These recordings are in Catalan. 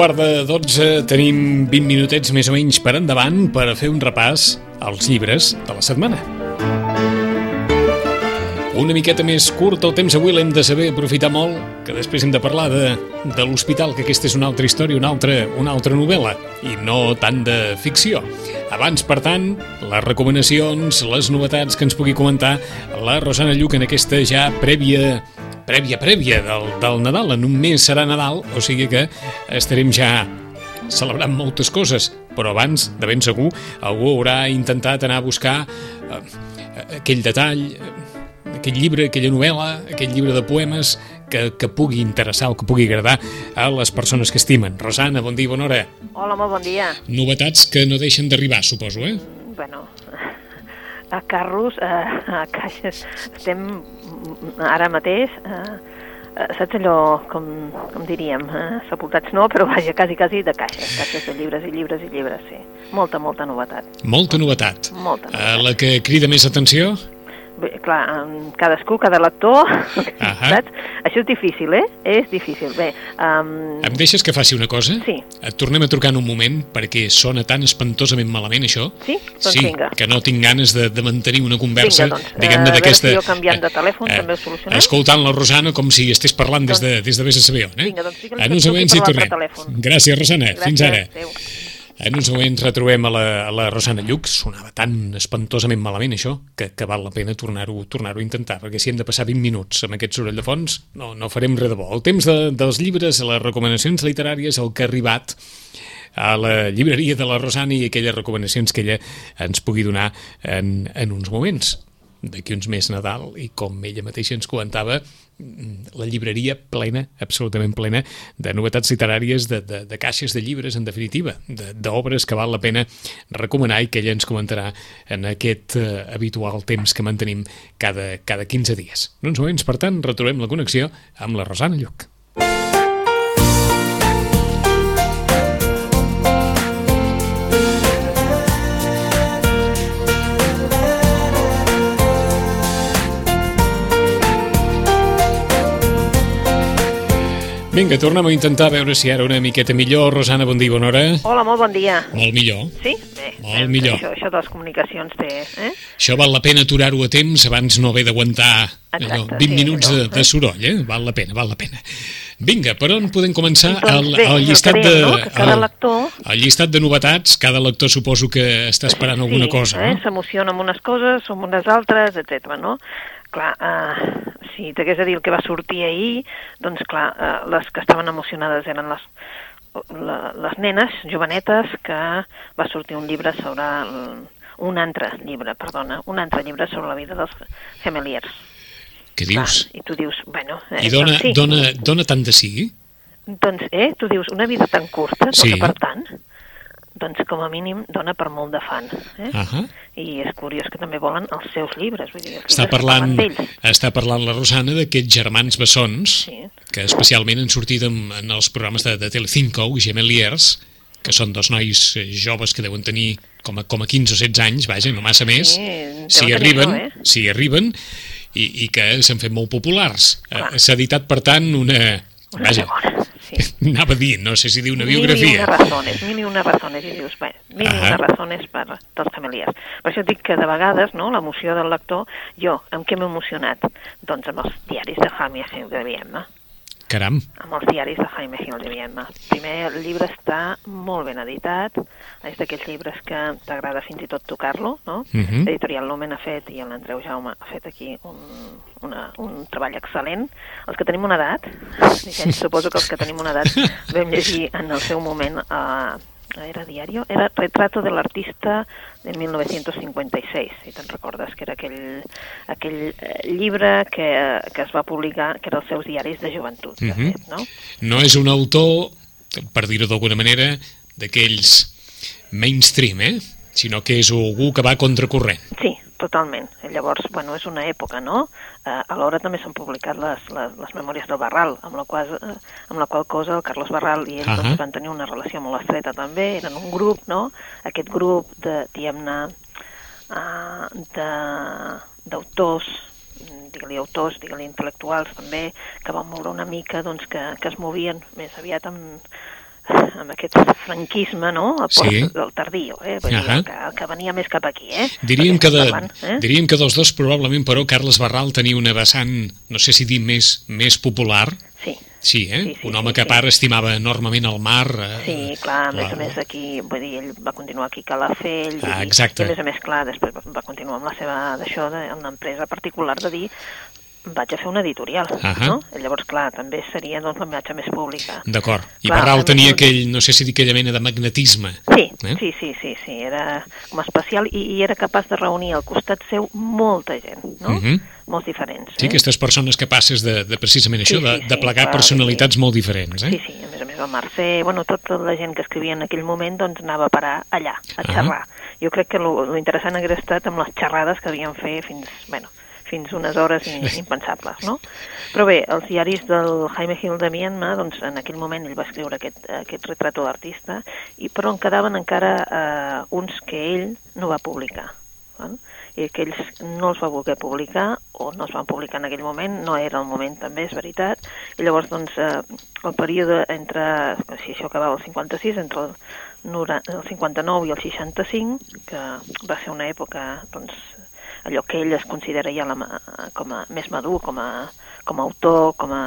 Quart de 12, tenim 20 minutets més o menys per endavant per a fer un repàs als llibres de la setmana. Una miqueta més curt el temps avui l'hem de saber aprofitar molt, que després hem de parlar de, de l'hospital, que aquesta és una altra història, una altra, una altra novel·la, i no tant de ficció. Abans, per tant, les recomanacions, les novetats que ens pugui comentar la Rosana Lluc en aquesta ja prèvia prèvia, prèvia del, del Nadal. En un mes serà Nadal, o sigui que estarem ja celebrant moltes coses, però abans, de ben segur, algú haurà intentat anar a buscar eh, aquell detall, eh, aquell llibre, aquella novel·la, aquell llibre de poemes que, que pugui interessar o que pugui agradar a les persones que estimen. Rosana, bon dia, bona hora. Hola, molt bon dia. Novetats que no deixen d'arribar, suposo, eh? Bueno, a carros, a, a caixes, estem ara mateix, eh, eh, saps allò, com, com diríem, eh, sepultats no, però vaja, quasi, quasi de caixes, caixes de llibres i llibres i llibres, sí. Molta, molta novetat. Molta novetat. Molta Eh, novetat. la que crida més atenció? Bé, clar, cadascú, cada lector, Ahà. saps? Això és difícil, eh? És difícil. Bé, um, Em deixes que faci una cosa? Sí. Et tornem a trucar en un moment perquè sona tan espantosament malament això. Sí? Doncs sí, vinga. que no tinc ganes de, de mantenir una conversa, Vinga, doncs, diguem-ne a veure d'aquesta... si jo canviant de telèfon també ho solucionem. Escoltant la Rosana com si estigués parlant des de, des de vés a saber on, eh? Vinga, doncs en que uns truqui moments per hi l'altre tornem. telèfon. Gràcies, Rosana. Fins ara. Adéu. En uns moments retrobem a la, a la Rosana Lluc. Sonava tan espantosament malament això que, que val la pena tornar-ho tornar a intentar, perquè si hem de passar 20 minuts amb aquest soroll de fons, no, no farem res de bo. El temps de, dels llibres, les recomanacions literàries, el que ha arribat a la llibreria de la Rosana i aquelles recomanacions que ella ens pugui donar en, en uns moments d'aquí uns més Nadal i com ella mateixa ens comentava mm, la llibreria plena, absolutament plena de novetats literàries, de, de, de caixes de llibres en definitiva, de- d'obres que val la pena recomanar i que ella ens comentarà en aquest eh, habitual temps que mantenim cada, cada 15 dies. En uns moments, per tant, retrobem la connexió amb la Rosana Lluc. Vinga, tornem a intentar veure si ara una miqueta millor. Rosana, bon dia, bona hora. Hola, molt bon dia. Molt millor. Sí? Bé, Molt eh, millor. Això, això de les comunicacions té... Eh? Això val la pena aturar-ho a temps abans no haver d'aguantar Exacte, 20 sí, minuts de, de soroll, eh? Val la pena, val la pena. Vinga, per on podem començar? Doncs bé, el el llistat de... no? Cada el- lector- El llistat de novetats, cada lector suposo que està esperant alguna sí, cosa, eh? no? S'emociona amb unes coses, amb unes altres, etc. no? Clar, eh, si t'hagués de dir el que va sortir ahir, doncs clar, eh, les que estaven emocionades eren les, la, les nenes jovenetes que va sortir un llibre sobre el, un altre llibre, perdona, un altre llibre sobre la vida dels gemeliers. Què dius? Clar, I tu dius, bueno... Eh, I dona, doncs sí. dona, dona tant de sí? Doncs, eh, tu dius, una vida tan curta, Sí. per tant, doncs com a mínim dona per molt de fan. Eh? Ahà. I és curiós que també volen els seus llibres. Vull dir, els Està parlant, està parlant la Rosana d'aquests germans bessons Sí. que especialment han sortit en, en els programes de, de Telecinco, Gemeliers, que són dos nois eh, joves que deuen tenir com a, com a 15 o 16 anys, vaja, no massa més, Sí, si arriben, això, eh? si arriben, i, i que s'han fet molt populars. Eh. S'ha editat, per tant, una... Una Vaja, segona, sí. anava a dir, no sé si dir una Mil i biografia. una razones, mil i una razones, i dius, bé, mil i Ahà. una razones per dels familiars. Per això dic que de vegades, no?, l'emoció del lector, jo, amb què m'he emocionat? Doncs amb els diaris de Gil de Viena. Caram, amb els diaris de Jaime Gil de Viena. Primer, el llibre està molt ben editat, és d'aquells llibres que t'agrada fins i tot tocar-lo, no? Mhm. L'editorial Lumen ha fet, i l'Andreu Jaume ha fet aquí un, una, un treball excel·lent. Els que tenim una edat, suposo que els que tenim una edat vam llegir en el seu moment a era diario, era Retrato de l'artista de 1956, si te'n recordes, que era aquell, aquell eh, llibre que, que es va publicar, que era els seus diaris de joventut, de Mhm. fet, no? no és un autor, per dir-ho d'alguna manera, d'aquells mainstream, eh? sinó que és algú que va contracorrent. Sí, totalment. Llavors, bueno, és una època, no? Eh, alhora també s'han publicat les, les, les memòries del Barral, amb la, qual, eh, amb la qual cosa el Carlos Barral i ell Ahà. doncs, van tenir una relació molt estreta també, eren un grup, no? Aquest grup de, diguem-ne, uh, de- d'autors digue-li autors, digue-li intel·lectuals també, que van moure una mica, doncs, que, que es movien més aviat amb, amb aquest franquisme, no? A Sí. del tardío, eh? Vull dir, el que, el que venia més cap aquí, eh? Diríem que, de, parlant, eh? diríem que dels dos probablement, però, Carles Barral tenia una vessant, no sé si dir més, més popular, Sí, sí, eh? Sí, sí, un home sí, que a sí. part estimava enormement el mar. Eh? sí, clar, a més la- a més aquí, vull dir, ell va continuar aquí a Calafell, Ah, dir, exacte. i a més a més, clar, després va- va continuar amb la seva, d'això, d'una empresa particular de dir vaig a fer una editorial, Ahà. no? I llavors, clar, també seria doncs, la imatge més pública. D'acord. I Clar, Barral tenia aquell, no sé si dir aquella mena de magnetisme. Sí, Eh? sí, sí, sí, sí, era com especial i, i era capaç de reunir al costat seu molta gent, no? Mhm. Molts diferents. Sí, eh? aquestes persones capaces de, de precisament això, Sí, de, sí, de sí, plegar clar, personalitats molt diferents. Eh? Sí, sí, a més a més el Mercè, bueno, tota la gent que escrivia en aquell moment doncs anava a parar allà, a Ah. xerrar. Jo crec que lo, lo interessant hagués estat amb les xerrades que havien fet fins, bueno, fins unes hores impensables, no? Però bé, els diaris del Jaime Gil de Mianma, doncs en aquell moment ell va escriure aquest, aquest retrato d'artista, i però en quedaven encara eh, uns que ell no va publicar. Val? i aquells no els va voler publicar o no es van publicar en aquell moment, no era el moment també, és veritat, i llavors doncs eh, el període entre, si això acabava el 56, entre el, el 59 i el 65, que va ser una època doncs, allò que ell es considera ja la, com a més madur, com a, com a autor, com a,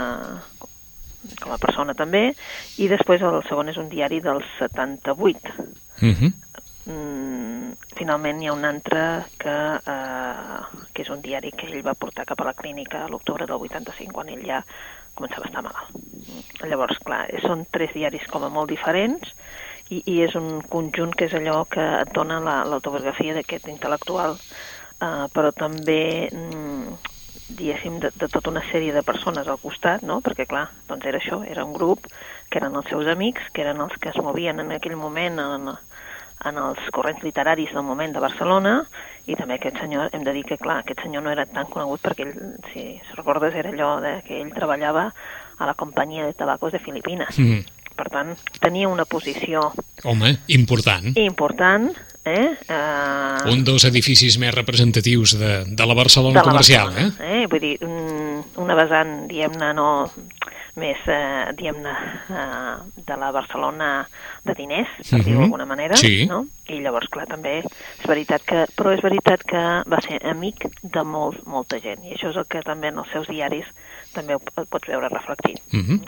com a persona també, i després el segon és un diari del 78, Mhm. mm, finalment hi ha un altre que, eh, que és un diari que ell va portar cap a la clínica a l'octubre del 85, quan ell ja començava a estar malalt. Mm. Llavors, clar, són tres diaris com a molt diferents i, i és un conjunt que és allò que et dona la- l'autobiografia d'aquest intel·lectual, eh, però també mm, diguéssim, de, de tota una sèrie de persones al costat, no? perquè clar, doncs era això, era un grup que eren els seus amics, que eren els que es movien en aquell moment en, en els corrents literaris del moment de Barcelona, i també aquest senyor, hem de dir que clar, aquest senyor no era tan conegut perquè ell, si recordes, era allò de que ell treballava a la companyia de tabacos de Filipines. Mhm. Per tant, tenia una posició Home, important. important, eh? eh Un dels edificis més representatius de, de la Barcelona de la comercial, Barcelona, eh? eh? Vull dir, mm, una vessant, diguem-ne, no més, eh, diguem-ne, eh, de la Barcelona de diners, per Mhm. dir-ho d'alguna manera, Sí. no? I llavors, clar, també és veritat que, però és veritat que va ser amic de molt, molta gent, i això és el que també en els seus diaris també ho, pots veure reflectit. Mhm.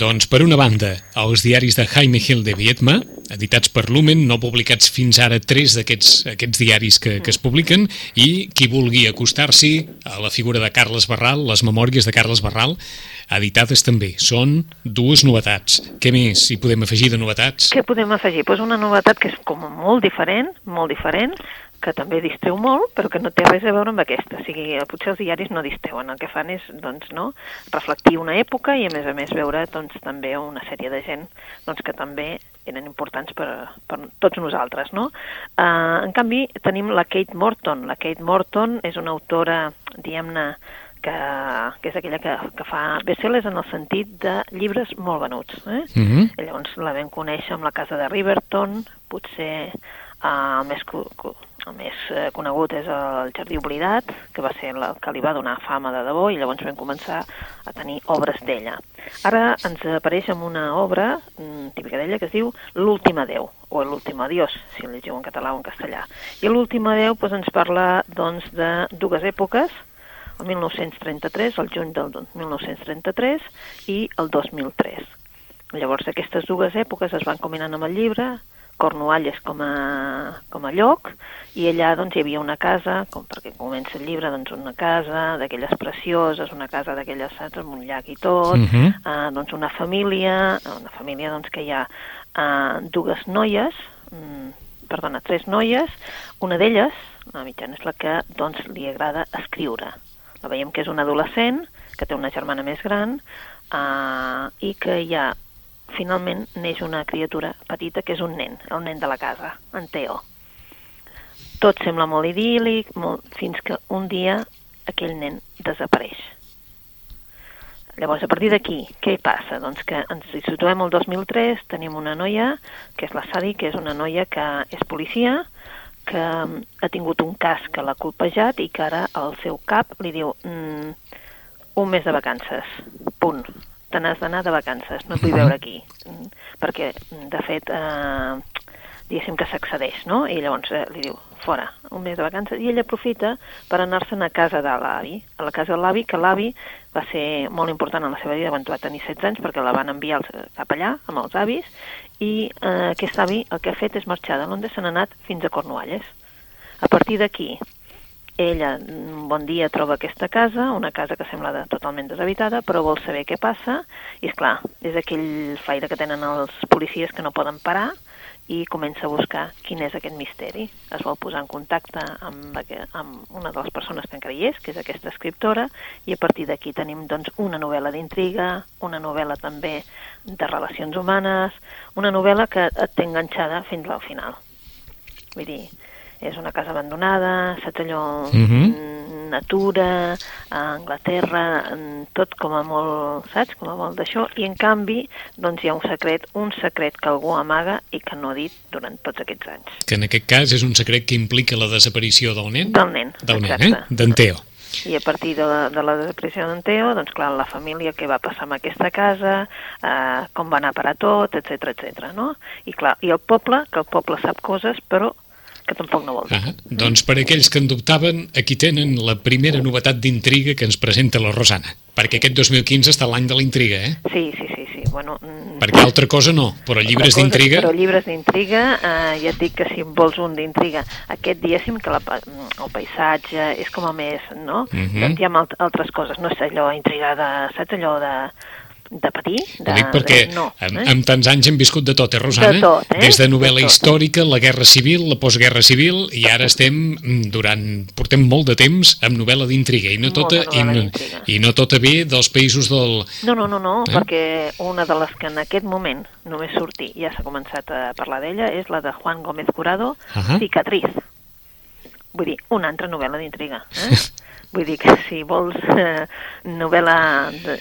Doncs, per una banda, els diaris de Jaime Gil de Vietma, editats per Lumen, no publicats fins ara tres d'aquests aquests diaris que, que es publiquen, i qui vulgui acostar-s'hi a la figura de Carles Barral, les memòries de Carles Barral, editades també. Són dues novetats. Què més hi podem afegir de novetats? Què podem afegir? Pues una novetat que és com molt diferent, molt diferent, que també distreu molt, però que no té res a veure amb aquesta. O sigui, potser els diaris no distreuen, el que fan és, doncs, no, reflectir una època i, a més a més, veure, doncs, també una sèrie de gent, doncs, que també eren importants per, per tots nosaltres, no? Uh, en canvi, tenim la Kate Morton. La Kate Morton és una autora, diguem-ne, que, que és aquella que, que fa bestsellers en el sentit de llibres molt venuts. Eh? Mhm. I llavors la vam conèixer amb la casa de Riverton, potser eh, el més, el més eh, conegut és el Jardí Oblidat, que va ser el que li va donar fama de debò, i llavors vam començar a tenir obres d'ella. Ara ens apareix amb una obra mm, típica d'ella que es diu L'últim adeu, o L'últim adiós, si el llegiu en català o en castellà. I l'últim adeu doncs, ens parla doncs, de dues èpoques, el 1933, el juny del 1933 i el 2003. Llavors aquestes dues èpoques es van combinant amb el llibre, Cornualles com a, com a lloc, i allà doncs, hi havia una casa, com perquè comença el llibre, doncs una casa d'aquelles precioses, una casa d'aquelles, saps, amb un llac i tot, Mhm. eh, doncs una família, una família doncs, que hi ha eh, dues noies, mm, perdona, tres noies, una d'elles, la mitjana, és la que doncs, li agrada escriure. La veiem que és una adolescent, que té una germana més gran, eh, i que hi ha finalment neix una criatura petita que és un nen, el nen de la casa, en Teo. Tot sembla molt idíl·lic, molt, fins que un dia aquell nen desapareix. Llavors, a partir d'aquí, què passa? Doncs que ens hi situem el 2003, tenim una noia, que és la Sadi, que és una noia que és policia, que mm, ha tingut un cas que l'ha colpejat i que ara el seu cap li diu mm, un mes de vacances, punt. Te n'has d'anar de vacances, no et vull veure aquí. Mm, perquè, de fet, eh, diguéssim que s'accedeix, no? I llavors eh, li diu, fora, un mes de vacances, i ell aprofita per anar-se'n a casa de l'avi, a la casa de l'avi, que l'avi va ser molt important en la seva vida quan va tenir 16 anys, perquè la van enviar cap allà, amb els avis, i eh, aquest avi el que ha fet és marxar de Londres, se n'ha anat fins a Cornualles. A partir d'aquí, ella un bon dia troba aquesta casa, una casa que sembla de, totalment deshabitada, però vol saber què passa, i és clar, és aquell faire que tenen els policies que no poden parar, i comença a buscar quin és aquest misteri. Es vol posar en contacte amb, amb una de les persones que encara hi és, que és aquesta escriptora, i a partir d'aquí tenim doncs, una novel·la d'intriga, una novel·la també de relacions humanes, una novel·la que et té enganxada fins al final. Vull dir, és una casa abandonada, saps allò, uh mhm. -huh. natura, a Anglaterra, tot com a molt, saps, com a molt d'això, i en canvi, doncs hi ha un secret, un secret que algú amaga i que no ha dit durant tots aquests anys. Que en aquest cas és un secret que implica la desaparició del nen? Del nen, del exacte. nen, eh? D'en Teo. I a partir de la, de la desaparició d'en Teo, doncs clar, la família, què va passar amb aquesta casa, eh, com va anar a parar tot, etc etc. no? I clar, i el poble, que el poble sap coses, però que tampoc no vol dir. Ah, doncs per aquells que en dubtaven, aquí tenen la primera novetat d'intriga que ens presenta la Rosana, perquè aquest 2015 està l'any de la intriga, eh? Sí, sí, sí, sí. Bueno, mm, perquè altra cosa no, però llibres d'intriga... Però llibres d'intriga, eh, ja et dic que si vols un d'intriga, aquest diguéssim que la, el paisatge és com a més, no? Uh mhm. -huh. Doncs hi ha altres coses, no és allò intriga de, saps allò de de patir. De, Ho perquè de, no, eh? amb, amb tants anys hem viscut de tot, eh, Rosana? De tot, eh? Des de novel·la de històrica, la guerra civil, la postguerra civil, i ara estem mm, durant... portem molt de temps amb novel·la d'intriga, i no tota, i, no, i no tota bé dels països del... No, no, no, no eh? perquè una de les que en aquest moment només sortir, ja s'ha començat a parlar d'ella, és la de Juan Gómez Curado, uh -huh. Cicatriz. Vull dir, una altra novel·la d'intriga. Eh? Vull dir que si vols eh, novel·la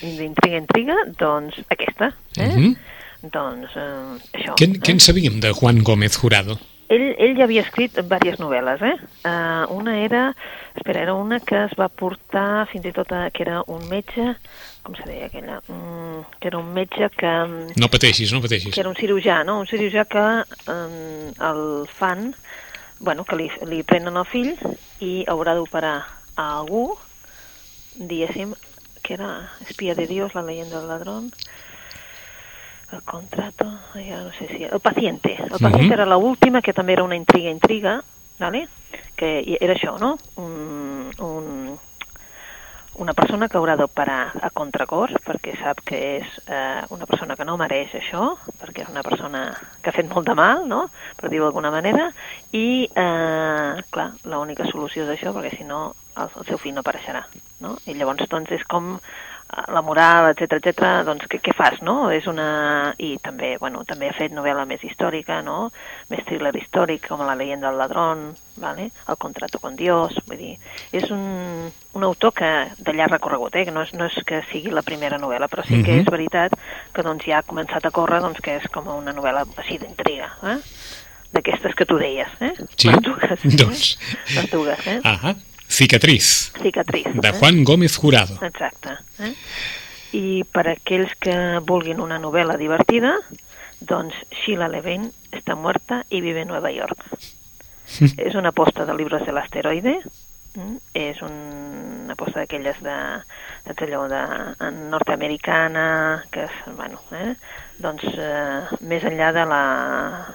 d'intriga-intriga, doncs aquesta. Eh? Mm -hmm. Doncs eh, això. Què, eh? què en sabíem de Juan Gómez Jurado? Ell, ell ja havia escrit diverses novel·les, eh? Uh, una era, espera, era una que es va portar fins i tot a, que era un metge, com se deia aquella? Mm, que era un metge que... No pateixis, no pateixis. Que era un cirurgià, no? Un cirurgià que um, el fan, bueno, que li, li prenen el fill i haurà d'operar a algú, diguéssim, que era espía de Dios, la leyenda del ladrón, el contrato, ja no sé si... El paciente. El paciente uh -huh. era l'última, que també era una intriga-intriga, ¿vale? que era això, no? Un, un, una persona que haurà d'operar a contracor perquè sap que és eh, una persona que no mereix això, perquè és una persona que ha fet molt de mal, no? per dir-ho d'alguna manera, i, eh, clar, l'única solució és això, perquè si no el, el seu fill no apareixerà. No? I llavors doncs, és com la moral, etc etc. doncs què, què fas, no? És una... I també, bueno, també ha fet novel·la més històrica, no? Més thriller històric, com La leyenda del ladrón, ¿vale? El contrato con Dios, vull dir... És un, un autor que de llarg recorregut, eh? Que no és, no és que sigui la primera novel·la, però sí que és veritat que doncs ja ha començat a córrer doncs, que és com una novel·la així d'intriga, eh? D'aquestes que tu deies, eh? Sí? Les dues. Doncs... Eh? Les dues, eh? Ahà. Cicatriz. Cicatriz. De eh? Juan Gómez Jurado. Exacte. Eh? I per aquells que vulguin una novel·la divertida, doncs Sheila Levine està muerta i vive en Nova York. és una aposta de llibres de l'asteroide? És un, una aposta d'aquelles de, de, allò de, nord-americana, que és, bueno, eh? doncs eh, més enllà de la,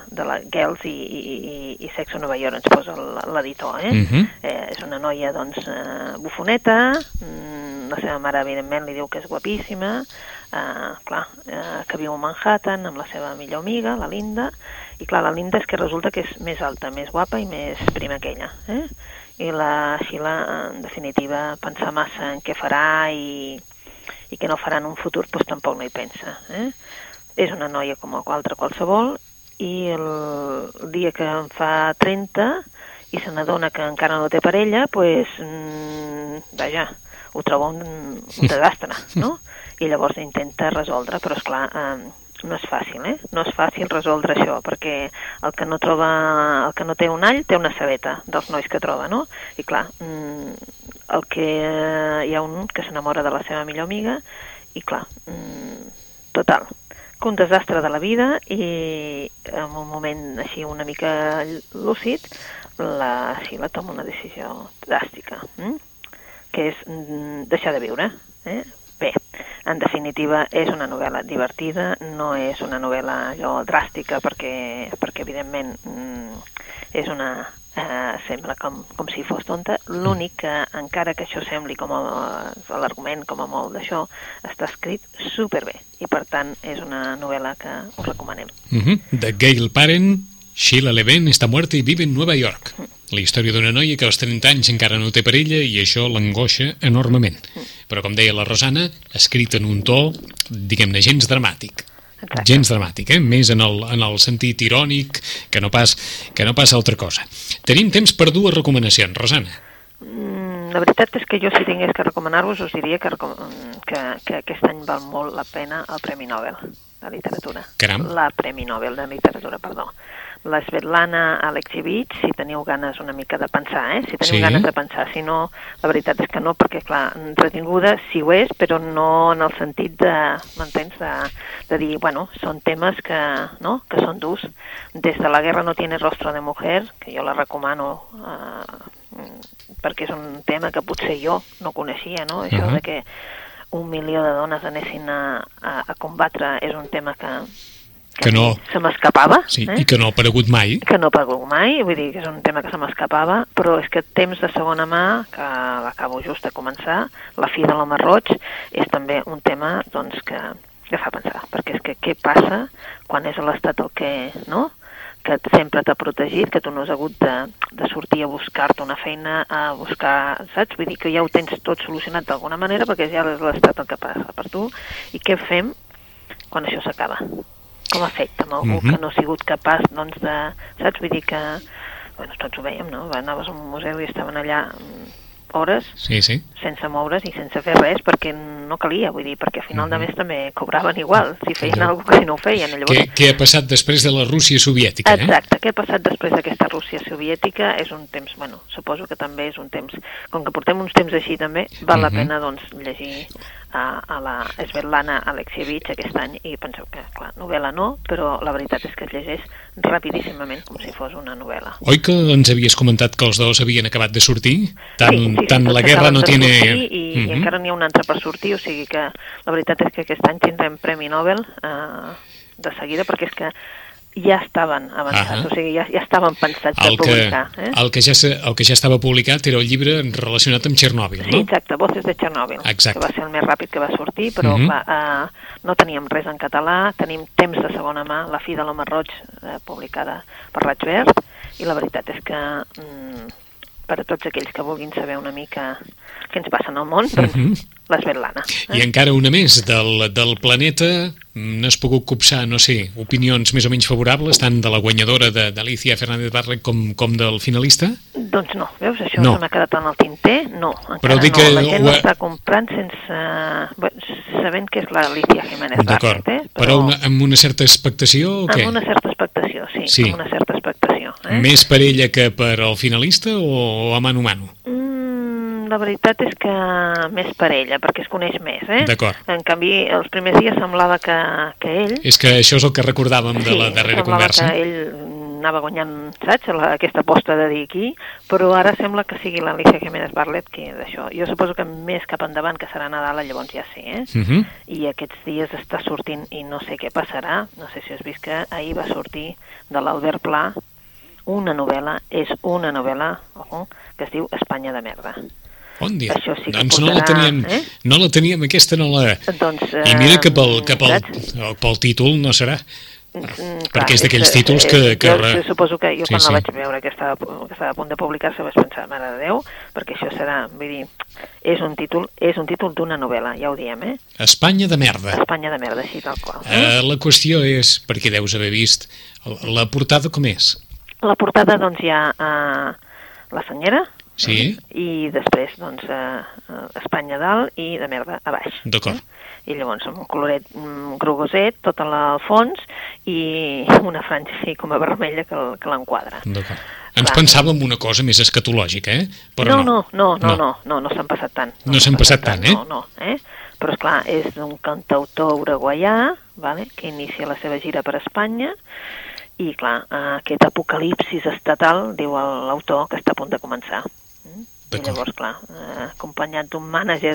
de la Girls i, i, i Sexo Nova York ens posa l'editor, eh? Uh mhm. -huh. eh? És una noia, doncs, eh, bufoneta, mm, la seva mare, evidentment, li diu que és guapíssima, eh, clar, eh, que viu a Manhattan amb la seva millor amiga, la Linda, i clar, la Linda és que resulta que és més alta, més guapa i més prima que ella, eh? I la Sheila, en definitiva, pensa massa en què farà i, i que no farà en un futur, doncs tampoc no hi pensa, eh? és una noia com a altra qualsevol i el, el dia que en fa 30 i se n'adona que encara no té parella, pues, mmm, vaja, ho troba un, un desastre, no? I llavors intenta resoldre, però és clar, eh, no és fàcil, eh? No és fàcil resoldre això, perquè el que no troba, el que no té un all té una sabeta dels nois que troba, no? I clar, mm, el que hi ha un que s'enamora de la seva millor amiga i clar, mm, total, visc un desastre de la vida i en un moment així una mica lúcid la, sí, la tomo una decisió dràstica, hm? que és deixar de viure. Eh? En definitiva, és una novel·la divertida, no és una novel·la allò dràstica perquè, perquè evidentment, mm, és una eh, sembla com, com si fos tonta. L'únic que, encara que això sembli com l'argument, com a molt d'això, està escrit superbé i, per tant, és una novel·la que us recomanem. Uh -huh. De Gail Parent, Sheila Levin està muerta i vive en Nova York. La història d'una noia que als 30 anys encara no té parella i això l'angoixa enormement. Però, com deia la Rosana, escrit en un to, diguem-ne, gens dramàtic. Exacte. gens dramàtic, eh? més en el, en el sentit irònic que no, pas, que no passa altra cosa. Tenim temps per dues recomanacions, Rosana. Mm, la veritat és que jo si tingués que recomanar-vos us diria que, que, que aquest any val molt la pena el Premi Nobel de Literatura. Caram. La Premi Nobel de Literatura, perdó la Svetlana Alexievich, si teniu ganes una mica de pensar, eh? si teniu sí. ganes de pensar, si no, la veritat és que no, perquè clar, entretinguda sí ho és, però no en el sentit de, m'entens, de, de dir, bueno, són temes que, no? que són durs. Des de la guerra no tiene rostro de mujer, que jo la recomano eh, perquè és un tema que potser jo no coneixia, no? Això uh -huh. de que un milió de dones anessin a, a, a combatre és un tema que, que no... Se m'escapava. Sí, eh? i que no ha aparegut mai. Que no ha aparegut mai, vull dir que és un tema que se m'escapava, però és que temps de segona mà, que l'acabo just de començar, la fi de l'home roig, és també un tema doncs, que, que fa pensar, perquè és que què passa quan és l'estat el que, no?, que sempre t'ha protegit, que tu no has hagut de, de sortir a buscar-te una feina, a buscar, saps? Vull dir que ja ho tens tot solucionat d'alguna manera perquè ja és l'estat el que passa per tu. I què fem quan això s'acaba? Com ha fet amb algú uh -huh. que no ha sigut capaç doncs, de... Saps? Vull dir que... Bueno, tots ho veiem, no? Anaves a un museu i estaven allà hores sí, sí. sense moure's i sense fer res perquè no calia, vull dir, perquè a final de mes també cobraven igual, si feien -huh. alguna cosa que si no ho feien. Llavors... Què, què ha passat després de la Rússia soviètica? Eh? Exacte, què ha passat després d'aquesta Rússia soviètica és un temps, bueno, suposo que també és un temps, com que portem uns temps així també, val uh -huh. la pena doncs llegir a, a la Svetlana Alexievich aquest any i penseu que, clar, novel·la no, però la veritat és que es llegeix rapidíssimament, com si fos una novel·la. Oi que ens havies comentat que els dos havien acabat de sortir? Tant, sí, sí, tant sí, la guerra no tiene... I, uh -huh. i encara n'hi ha un altre per sortir, o sigui que la veritat és que aquest any tindrem Premi Nobel eh, de seguida, perquè és que ja estaven avançats, -huh. o sigui, ja, ja estaven pensats el que, publicar. Eh? El, que ja, el que ja estava publicat era el llibre relacionat amb Txernòbil, no? Sí, exacte, Voces de Txernòbil, exacte. que va ser el més ràpid que va sortir, però uh -huh. clar, uh, no teníem res en català, tenim temps de segona mà, La fi de l'home roig, uh, publicada per Raig Verd, i la veritat és que mm, per a tots aquells que vulguin saber una mica què ens passa en el món, doncs uh mhm. -huh. l'Esvetlana. Eh? I encara una més, del, del planeta n'has pogut copsar, no sé, opinions més o menys favorables, tant de la guanyadora d'Alicia Fernández Barlet com, com del finalista? Doncs no, veus, això no. se m'ha quedat en el tinter, no, encara Però dic no, que la gent ho... està comprant sense... sabent que és l'Alicia Jiménez Barlet, eh? Però, però una, amb una certa expectació o què? Amb una certa expectació, sí, sí. amb una certa expectació. Eh? Més per ella que per al finalista o, a mano a mano? Mm, la veritat és que més per ella, perquè es coneix més, eh? D'acord. En canvi, els primers dies semblava que, que ell... És que això és el que recordàvem de sí, la darrera conversa. Sí, que ell anava guanyant, saps, la, aquesta aposta de dir aquí, però ara sembla que sigui l'Alicia Jiménez Barlet que d'això. Jo suposo que més cap endavant, que serà Nadal, llavors ja sé, eh? Uh -huh. I aquests dies està sortint, i no sé què passarà, no sé si has vist que ahir va sortir de l'Albert Pla una novel·la, és una novel·la ojo, que es diu Espanya de merda. Bon dia. Això sí que doncs portarà, no la teníem, eh? no la teníem, aquesta no la... Doncs, eh, I mira que pel, que pel, pel títol no serà. Mm, clar, perquè és d'aquells títols que... que... Jo, jo suposo que jo sí, quan sí. la vaig veure que estava, que estava a punt de publicar-se vaig pensar, mare de Déu, perquè això serà, vull dir, és un títol és un títol d'una novel·la, ja ho diem, eh? Espanya de merda. Espanya de merda, així tal qual. Eh? Uh, la qüestió és, perquè deus haver vist, la portada com és? La portada, doncs, hi ha uh, la senyera, sí. i després, doncs, uh, Espanya dalt i de merda a baix. D'acord. Eh? I llavors un coloret mm, grogoset, tot al fons, i una franja així com a vermella que, que l'enquadra. D'acord. Ens Clar. pensàvem una cosa més escatològica, eh? Però no, no, no, no, no, no, no, no s'han passat tant. No, no s'han passat tant, eh? No, no, eh? Però, és clar és un cantautor uruguaià, vale? que inicia la seva gira per Espanya, i clar, aquest apocalipsis estatal, diu l'autor, que està a punt de començar. Mm? I llavors, clar, eh, acompanyat d'un mànager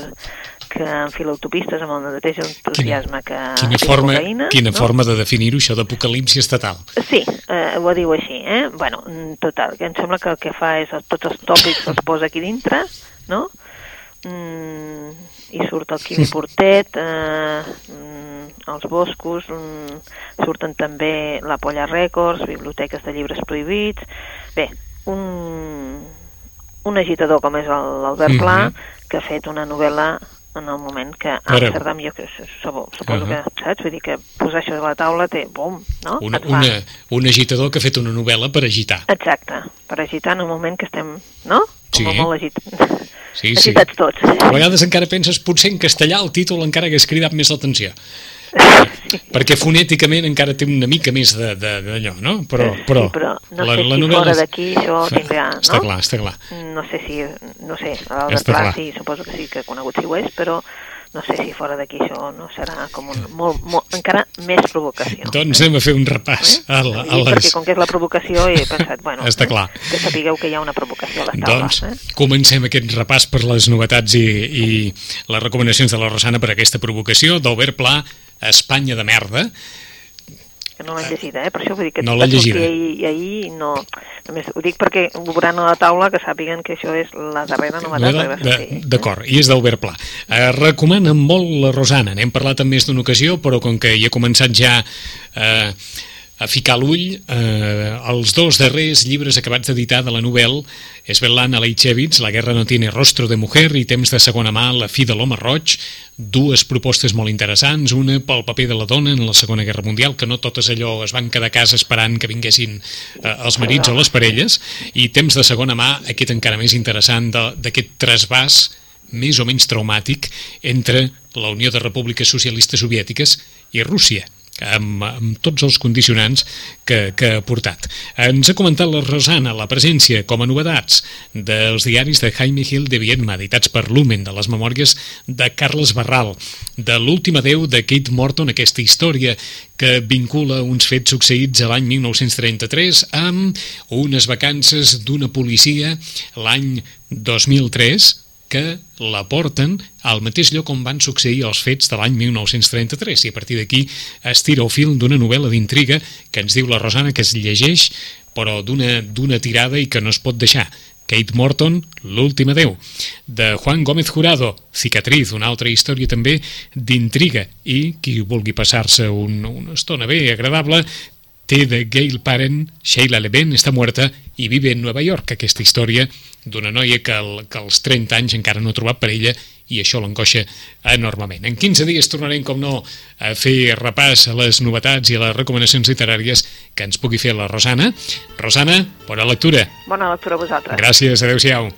que enfila autopistes amb el mateix entusiasme que... Quina forma, cocaïna, quina no? forma de definir-ho, això d'apocalipsi estatal. Sí, eh, ho diu així, eh? Bueno, total, que em sembla que el que fa és tots els tòpics els posa aquí dintre, no? Mm, I surt el Quimi Portet, eh, els boscos, mm, surten també la Polla Records, biblioteques de llibres prohibits... Bé, un, un agitador com és l'Albert Pla, mm -hmm. que ha fet una novel·la en el moment que Amsterdam, jo que suposo, suposo uh -huh. que, saps? Vull dir que posar això a la taula té, bum, no? Una, una, un agitador que ha fet una novel·la per agitar. Exacte, per agitar en un moment que estem, no? Com sí. molt agit... sí, agitats sí. tots. A vegades encara penses, potser en castellà el títol encara hagués cridat més l'atenció. Sí. perquè fonèticament encara té una mica més d'allò, no? Però, però, sí, però no la, sé la si novel·la... fora d'aquí això tindrà, no? Està clar, està clar. No sé si, no sé, el de Pla sí, suposo que sí que conegut si ho és, però no sé si fora d'aquí això no serà com un, molt, molt, encara més provocació. Doncs anem a fer un repàs. Eh? A la, a les... Perquè com que és la provocació he pensat, bueno, Està clar. Eh? que sapigueu que hi ha una provocació a les taules. Doncs eh? comencem aquest repàs per les novetats i, i les recomanacions de la Rosana per aquesta provocació d'Albert Pla, Espanya de merda, que no l'han llegida, eh? per això vull dir que no l'han llegida. I, ahir no... Només ho dic perquè ho veuran a la taula que sàpiguen que això és la darrera novetat. D'acord, i és d'Albert Pla. Eh, recomana molt la Rosana, n'hem parlat en més d'una ocasió, però com que hi ha començat ja eh, a ficar l'ull eh, els dos darrers llibres acabats d'editar de la novel Svetlan Aleixevich, La guerra no tiene rostro de mujer i Temps de segona mà, La fi de l'home roig, dues propostes molt interessants, una pel paper de la dona en la Segona Guerra Mundial, que no totes allò es van quedar a casa esperant que vinguessin eh, els marits o les parelles, i Temps de segona mà, aquest encara més interessant d'aquest trasbàs més o menys traumàtic entre la Unió de Repúbliques Socialistes Soviètiques i Rússia amb, amb tots els condicionants que, que ha portat. Ens ha comentat la Rosana la presència com a novetats dels diaris de Jaime Gil de Viedma, editats per Lumen, de les memòries de Carles Barral, de l'última Déu de Kate Morton, aquesta història que vincula uns fets succeïts a l'any 1933 amb unes vacances d'una policia l'any 2003, que la porten al mateix lloc on van succeir els fets de l'any 1933 i a partir d'aquí es tira el fil d'una novel·la d'intriga que ens diu la Rosana que es llegeix però d'una tirada i que no es pot deixar. Kate Morton, L'últim adeu, de Juan Gómez Jurado, Cicatriz, una altra història també d'intriga, i qui vulgui passar-se un, una estona bé, agradable, té de Gail Parent, Sheila Leven està muerta i vive en Nova York, aquesta història d'una noia que, el, que als 30 anys encara no ha trobat per ella i això l'angoixa enormement. En 15 dies tornarem, com no, a fer repàs a les novetats i a les recomanacions literàries que ens pugui fer la Rosana. Rosana, bona lectura. Bona lectura a vosaltres. Gràcies, adeu-siau.